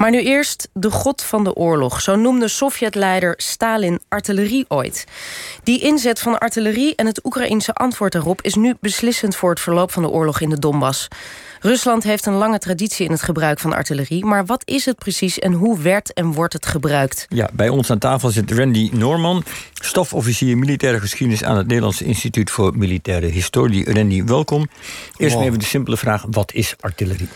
Maar nu eerst de god van de oorlog. Zo noemde Sovjetleider Stalin artillerie ooit. Die inzet van artillerie en het Oekraïense antwoord daarop... is nu beslissend voor het verloop van de oorlog in de Donbass. Rusland heeft een lange traditie in het gebruik van artillerie... maar wat is het precies en hoe werd en wordt het gebruikt? Ja, bij ons aan tafel zit Randy Norman... stofofficier militaire geschiedenis... aan het Nederlandse Instituut voor Militaire Historie. Randy, welkom. Eerst even de simpele vraag, wat is artillerie?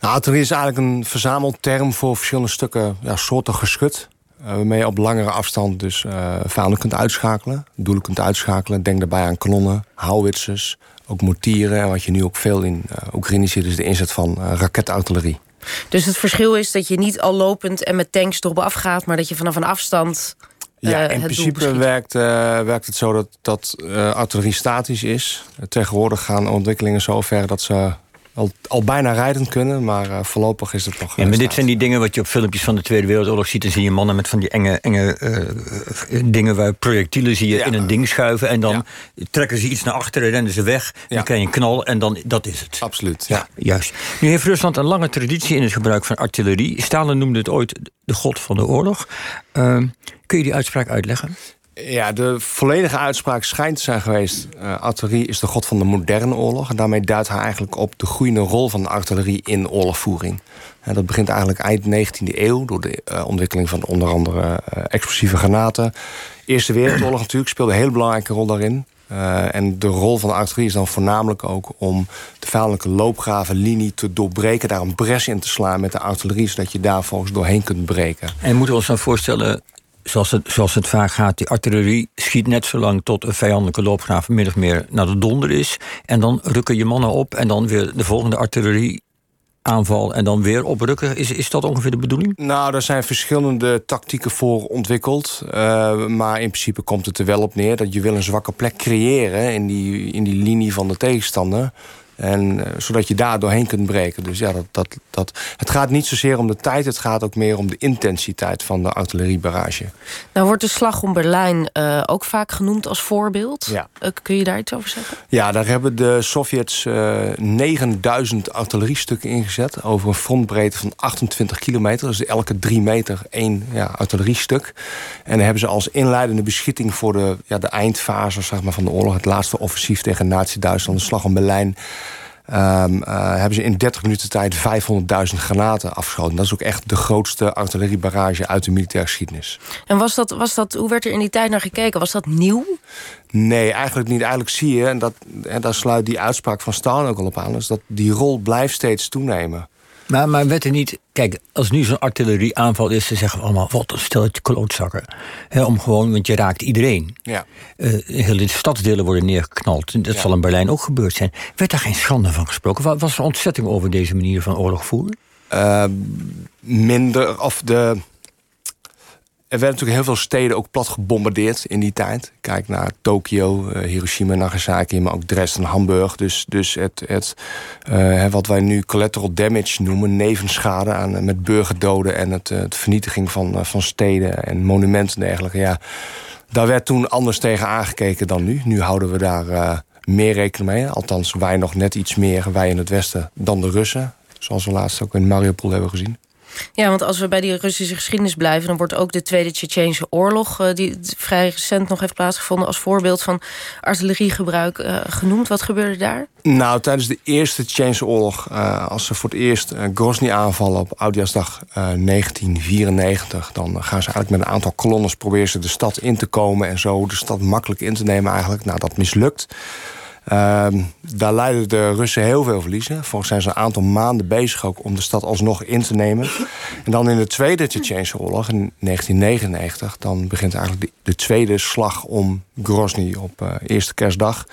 Nou, artillerie is eigenlijk een verzamelterm voor verschillende stukken ja, soorten geschut. Uh, waarmee je op langere afstand dus uh, vijanden kunt uitschakelen, doelen kunt uitschakelen. Denk daarbij aan kanonnen, houwitsers, ook mortieren. En wat je nu ook veel in uh, Oekraïne ziet, is de inzet van raketartillerie. Dus het verschil is dat je niet al lopend en met tanks erop afgaat... maar dat je vanaf een afstand ja, in principe werkt, werkt het zo dat, dat artillerie statisch is. Tegenwoordig gaan ontwikkelingen zo ver dat ze al, al bijna rijdend kunnen, maar uh, voorlopig is het nog... Ja, maar dit zijn die dingen wat je op filmpjes van de Tweede Wereldoorlog ziet. Dan zie je mannen met van die enge, enge uh, dingen waar projectielen zie je ja. in een ding schuiven. En dan ja. trekken ze iets naar achteren, rennen ze weg. Ja. Dan krijg je een knal en dan, dat is het. Absoluut, ja. Juist. Nu heeft Rusland een lange traditie in het gebruik van artillerie. Stalin noemde het ooit de god van de oorlog. Uh, kun je die uitspraak uitleggen? Ja, de volledige uitspraak schijnt te zijn geweest... Uh, artillerie is de god van de moderne oorlog. En daarmee duidt hij eigenlijk op de groeiende rol van de artillerie in oorlogvoering. En dat begint eigenlijk eind 19e eeuw... door de uh, ontwikkeling van onder andere explosieve granaten. Eerste Wereldoorlog natuurlijk speelde een hele belangrijke rol daarin. En de rol van de artillerie is dan voornamelijk ook om de vijandelijke loopgravenlinie te doorbreken, daar een bres in te slaan met de artillerie, zodat je daar volgens doorheen kunt breken. En moeten we ons dan voorstellen, zoals het, het vaak gaat, die artillerie schiet net zo lang tot een vijandelijke loopgraaf min of meer naar de donder is. En dan rukken je mannen op en dan weer de volgende artillerie aanval en dan weer oprukken. Is, is dat ongeveer de bedoeling? Nou, er zijn verschillende tactieken voor ontwikkeld. Uh, maar in principe komt het er wel op neer dat je wil een zwakke plek creëren in die, in die linie van de tegenstander. En, uh, zodat je daar doorheen kunt breken. Dus ja, dat, dat, dat, het gaat niet zozeer om de tijd, het gaat ook meer om de intensiteit van de artilleriebarrage. Nou wordt de slag om Berlijn uh, ook vaak genoemd als voorbeeld. Ja. Uh, kun je daar iets over zeggen? Ja, daar hebben de Sovjets 9000 artilleriestukken ingezet over een frontbreedte van 28 kilometer. Dus elke drie meter één ja, artilleriestuk. En dan hebben ze als inleidende beschieting voor de, ja, de eindfase zeg maar, van de oorlog, het laatste offensief tegen Nazi-Duitsland, de slag om Berlijn. Um, uh, hebben ze in 30 minuten tijd 500.000 granaten afgeschoten. Dat is ook echt de grootste artilleriebarrage uit de militaire geschiedenis. En was dat, was dat, hoe werd er in die tijd naar gekeken? Was dat nieuw? Nee, eigenlijk niet. Eigenlijk zie je, en, dat, en daar sluit die uitspraak van Stalin ook al op aan... is dat die rol blijft steeds toenemen. Maar, maar werd er niet... Kijk, als nu zo'n artillerieaanval is... dan zeggen we allemaal, wat een stelletje klootzakken. He, om gewoon, want je raakt iedereen. Ja. Uh, hele stadsdelen worden neergeknald. Dat ja. zal in Berlijn ook gebeurd zijn. Werd daar geen schande van gesproken? Was er ontzetting over deze manier van oorlog voeren? Uh, minder, of de... Er werden natuurlijk heel veel steden ook plat gebombardeerd in die tijd. Kijk naar Tokio, uh, Hiroshima, Nagasaki, maar ook Dresden, Hamburg. Dus, dus het, het, uh, wat wij nu collateral damage noemen, nevenschade aan, met burgerdoden en het, het vernietiging van, van steden en monumenten en dergelijke. Ja, daar werd toen anders tegen aangekeken dan nu. Nu houden we daar meer rekening mee. Althans, wij nog net iets meer, wij in het Westen, dan de Russen. Zoals we laatst ook in Mariupol hebben gezien. Ja, want als we bij die Russische geschiedenis blijven... dan wordt ook de Tweede Tsjetsjeense oorlog... Uh, die vrij recent nog heeft plaatsgevonden... als voorbeeld van artilleriegebruik uh, genoemd. Wat gebeurde daar? Nou, tijdens de Eerste Tsjetsjeense oorlog... Uh, als ze voor het eerst Grozny aanvallen op Oudjaarsdag 1994... dan gaan ze eigenlijk met een aantal kolonnes... proberen ze de stad in te komen... en zo de stad makkelijk in te nemen eigenlijk. Nou, dat mislukt. Uh, daar leiden de Russen heel veel verliezen. Volgens zijn ze een aantal maanden bezig ook om de stad alsnog in te nemen. En dan in de Tweede Tsjetsjeense oorlog in 1999... dan begint eigenlijk de, de tweede slag om Grozny op uh, eerste kerstdag.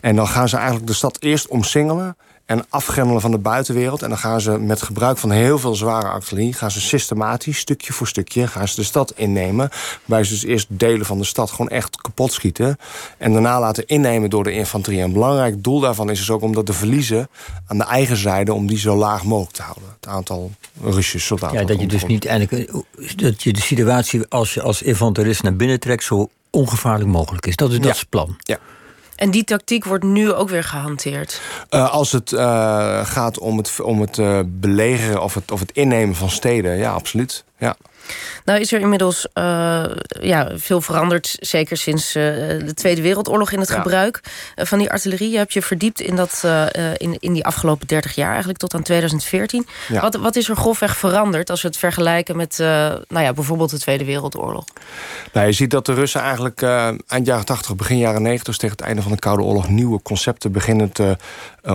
En dan gaan ze eigenlijk de stad eerst omsingelen en afgrendelen van de buitenwereld. En dan gaan ze met gebruik van heel veel zware artillerie... gaan ze systematisch, stukje voor stukje, gaan ze de stad innemen. Waarbij ze dus eerst delen van de stad gewoon echt kapot schieten. En daarna laten innemen door de infanterie. En een belangrijk doel daarvan is dus ook om dat de verliezen... aan de eigen zijde, om die zo laag mogelijk te houden. Het aantal Russische soldaten. Ja, dat je dus niet eigenlijk... dat je de situatie als je als infanterist naar binnen trekt... zo ongevaarlijk mogelijk is. Dat is, dat ja. is het plan. Ja. En die tactiek wordt nu ook weer gehanteerd? Uh, als het uh, gaat om het, om het uh, belegeren of het, of het innemen van steden, ja, absoluut. Ja. Nou is er inmiddels uh, ja, veel veranderd, zeker sinds uh, de Tweede Wereldoorlog in het ja. gebruik uh, van die artillerie. Je hebt je verdiept in, dat, in, in die afgelopen 30 jaar, eigenlijk tot aan 2014. Ja. Wat, wat is er grofweg veranderd als we het vergelijken met nou ja, bijvoorbeeld de Tweede Wereldoorlog? Nou, je ziet dat de Russen eigenlijk eind jaren 80, begin jaren 90, dus tegen het einde van de Koude Oorlog, nieuwe concepten beginnen te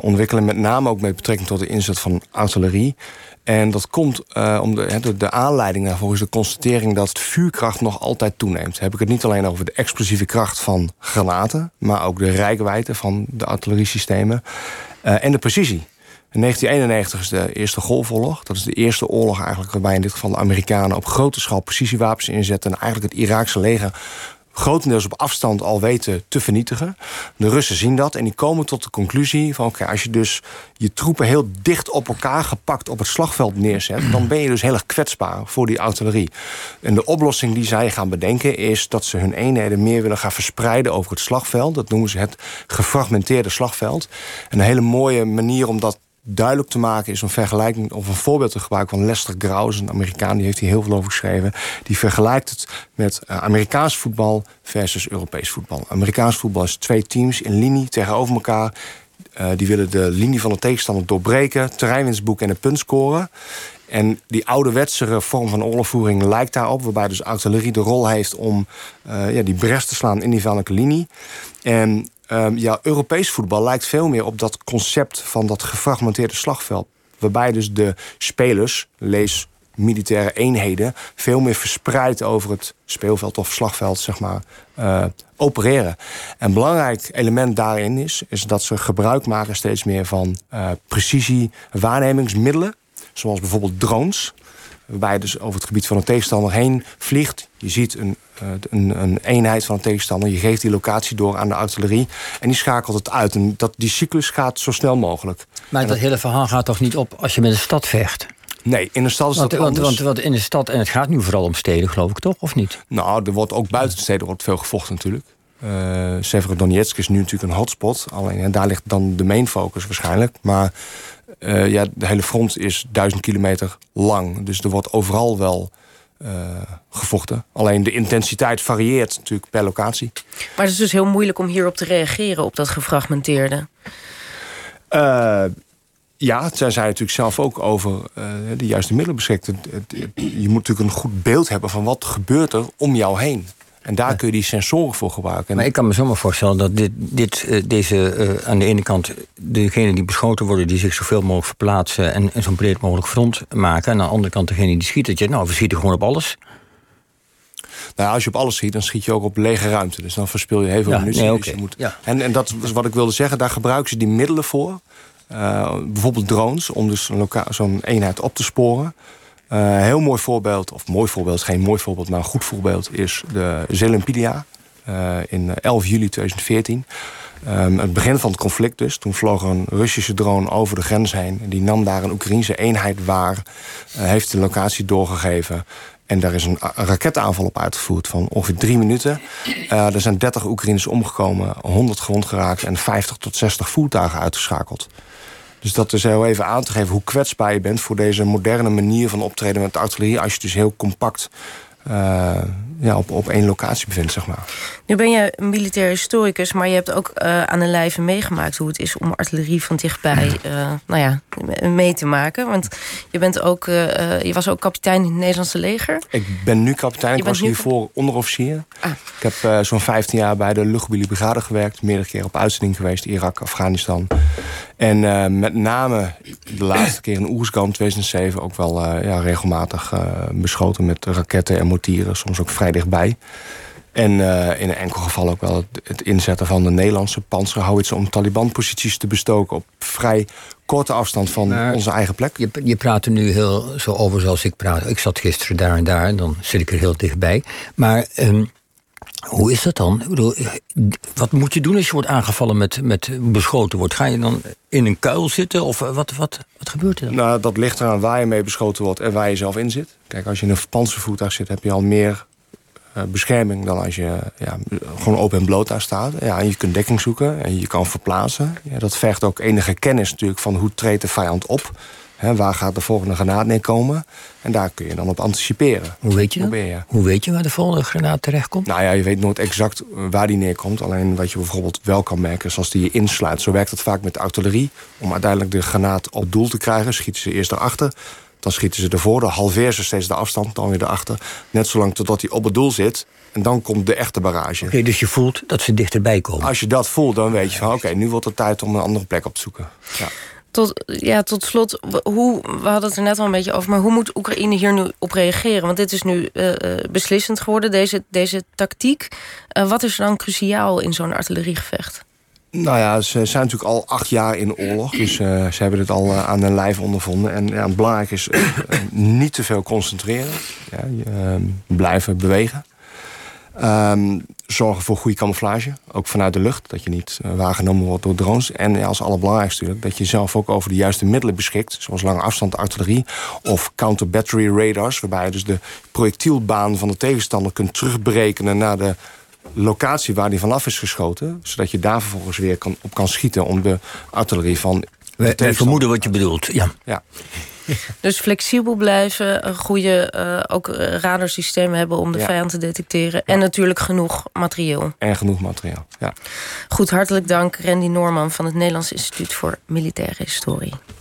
ontwikkelen. Met name ook met betrekking tot de inzet van artillerie. En dat komt uh, om de, de, de, aanleiding daarvoor is de constatering dat vuurkracht nog altijd toeneemt. heb ik het niet alleen over de explosieve kracht van granaten, maar ook de rijkwijde van de artilleriesystemen uh, en de precisie. In 1991 is de Eerste Golfoorlog. Dat is de eerste oorlog eigenlijk waarbij in dit geval de Amerikanen op grote schaal precisiewapens inzetten en eigenlijk het Iraakse leger grotendeels op afstand al weten te vernietigen. De Russen zien dat en die komen tot de conclusie van... oké, als je dus je troepen heel dicht op elkaar gepakt op het slagveld neerzet... dan ben je dus heel erg kwetsbaar voor die artillerie. En de oplossing die zij gaan bedenken is dat ze hun eenheden meer willen gaan verspreiden over het slagveld. Dat noemen ze het gefragmenteerde slagveld. En een hele mooie manier om dat duidelijk te maken is een vergelijking of een voorbeeld te gebruiken van Lester Krauss, een Amerikaan, die heeft hier heel veel over geschreven. Die vergelijkt het met uh, Amerikaans voetbal versus Europees voetbal. Amerikaans voetbal is twee teams in linie tegenover elkaar. Uh, die willen de linie van de tegenstander doorbreken, terreinwinst boeken en een punt scoren. En die ouderwetsere vorm van oorlogvoering lijkt daarop... waarbij dus artillerie de rol heeft om uh, ja, die bres te slaan in die vijandelijke linie. En Um, ja, Europees voetbal lijkt veel meer op dat concept van dat gefragmenteerde slagveld. Waarbij dus de spelers, lees militaire eenheden, veel meer verspreid over het speelveld of slagveld, zeg maar, uh, opereren. Een belangrijk element daarin is, is dat ze gebruik maken steeds meer van uh, precisie waarnemingsmiddelen. Zoals bijvoorbeeld drones waarbij je dus over het gebied van een tegenstander heen vliegt. Je ziet een, eh, een, een, eenheid van een tegenstander. Je geeft die locatie door aan de artillerie. En die schakelt het uit. En dat, die cyclus gaat zo snel mogelijk. Maar dat, dat hele verhaal gaat toch niet op als je met een stad vecht? Nee, in een stad is want, dat want, want, want, in de stad, en het gaat nu vooral om steden, geloof ik toch, of niet? Nou, er wordt ook buiten de steden wordt veel gevochten natuurlijk. Uh, Severodonetsk is nu natuurlijk een hotspot. Alleen en daar ligt dan de main focus waarschijnlijk. Maar uh, ja, de hele front is duizend kilometer lang. Dus er wordt overal wel uh, gevochten. Alleen de intensiteit varieert natuurlijk per locatie. Maar het is dus heel moeilijk om hierop te reageren, op dat gefragmenteerde. Uh, ja, zij zei natuurlijk zelf ook over de juiste middelen beschikt. Je moet natuurlijk een goed beeld hebben van wat gebeurt er om jou heen. En daar kun je die sensoren voor gebruiken. Maar ik kan me zomaar voorstellen dat dit, dit, uh, deze uh, aan de ene kant degenen die beschoten worden, die zich zoveel mogelijk verplaatsen en, en zo'n breed mogelijk front maken. En aan de andere kant degene die schiet, dat je, nou, we schieten gewoon op alles. Nou, als je op alles schiet, dan schiet je ook op lege ruimte. Dus dan verspil je heel veel ja, munitie. Nee, okay. dus moet... ja. en, en dat is wat ik wilde zeggen. Daar gebruiken ze die middelen voor. Uh, bijvoorbeeld drones, om dus zo'n eenheid op te sporen. Uh, heel mooi voorbeeld, of mooi voorbeeld, geen mooi voorbeeld, maar een goed voorbeeld is de Zelempidia uh, in 11 juli 2014. Um, het begin van het conflict dus. Toen vloog een Russische drone over de grens heen. En die nam daar een Oekraïnse eenheid waar. Heeft de locatie doorgegeven. En daar is een, raketaanval op uitgevoerd van ongeveer drie minuten. Er zijn 30 Oekraïners omgekomen, 100 gewond geraakt... en 50 tot 60 voertuigen uitgeschakeld. Dus dat is heel even aan te geven hoe kwetsbaar je bent... voor deze moderne manier van optreden met artillerie... als je dus heel compact uh, ja, op, op één locatie bevindt, zeg maar. Nu ben je een militair historicus... maar je hebt ook uh, aan de lijve meegemaakt... hoe het is om artillerie van dichtbij uh, nou ja, mee te maken. Want je, bent ook, je was ook kapitein in het Nederlandse leger. Ik ben nu kapitein. Ik was hiervoor onderofficier. Ah. Ik heb zo'n 15 jaar bij de luchtmobiele brigade gewerkt. Meerdere keer op uitzending geweest. Irak, Afghanistan. En uh, met name de laatste keer in Oerskamp 2007 ook wel uh, ja, regelmatig uh, beschoten met raketten en mortieren, soms ook vrij dichtbij. En in een enkel geval ook wel het, het inzetten van de Nederlandse panzerhouwitsen om Taliban-posities te bestoken op vrij korte afstand van maar onze eigen plek. Je, je praat er nu heel zo over zoals ik praat. Ik zat gisteren daar en daar en dan zit ik er heel dichtbij. Maar um, hoe is dat dan? Ik bedoel, wat moet je doen als je wordt aangevallen met, met beschoten wordt? Ga je dan in een kuil zitten of wat, wat, wat gebeurt er dan? Nou, dat ligt eraan waar je mee beschoten wordt en waar je zelf in zit. Kijk, als je in een panzervoertuig zit, heb je al meer bescherming dan als je ja, gewoon open en bloot daar staat. Ja, en je kunt dekking zoeken en je kan verplaatsen. Ja, dat vergt ook enige kennis natuurlijk van hoe treedt de vijand op. He, waar gaat de volgende granaat neerkomen? En daar kun je dan op anticiperen. Hoe weet je dat? Hoe weet je waar de volgende granaat terechtkomt? Nou ja, je weet nooit exact waar die neerkomt. Alleen wat je bijvoorbeeld wel kan merken is als die je insluit. Zo werkt het vaak met de artillerie. Om uiteindelijk de granaat op doel te krijgen, schieten ze eerst erachter. Dan schieten ze ervoor, dan halveren ze steeds de afstand, dan weer erachter. Net zolang totdat hij op het doel zit. En dan komt de echte barrage. Oké, dus je voelt dat ze dichterbij komen? Als je dat voelt, dan weet je van oké, nu wordt het tijd om een andere plek op te zoeken. Ja. Tot, ja, tot slot, hoe, we hadden het er net al een beetje over... maar hoe moet Oekraïne hier nu op reageren? Want dit is nu uh, beslissend geworden, deze, deze tactiek. Uh, wat is er dan cruciaal in zo'n artilleriegevecht? Nou ja, ze zijn natuurlijk al acht jaar in oorlog. Dus uh, ze hebben het al aan hun lijf ondervonden. En ja, belangrijk is niet te veel concentreren. Ja, ehm, blijven bewegen. Um, zorgen voor goede camouflage, ook vanuit de lucht. Dat je niet waargenomen wordt door drones. En als allerbelangrijkste dat je zelf ook over de juiste middelen beschikt. Zoals lange afstand artillerie of counter-battery radars. Waarbij je dus de projectielbaan van de tegenstander kunt terugberekenen... naar de locatie waar die vanaf is geschoten. Zodat je daar vervolgens weer kan, op kan schieten om de artillerie van... Wij vermoeden wat je bedoelt, ja. ja. Dus flexibel blijven, een goede uh, ook eh, radarsystemen hebben om de ja. vijand te detecteren. En natuurlijk genoeg materieel. En genoeg materiaal, ja. Goed, hartelijk dank Randy Norman van het Nederlands Instituut voor Militaire Historie.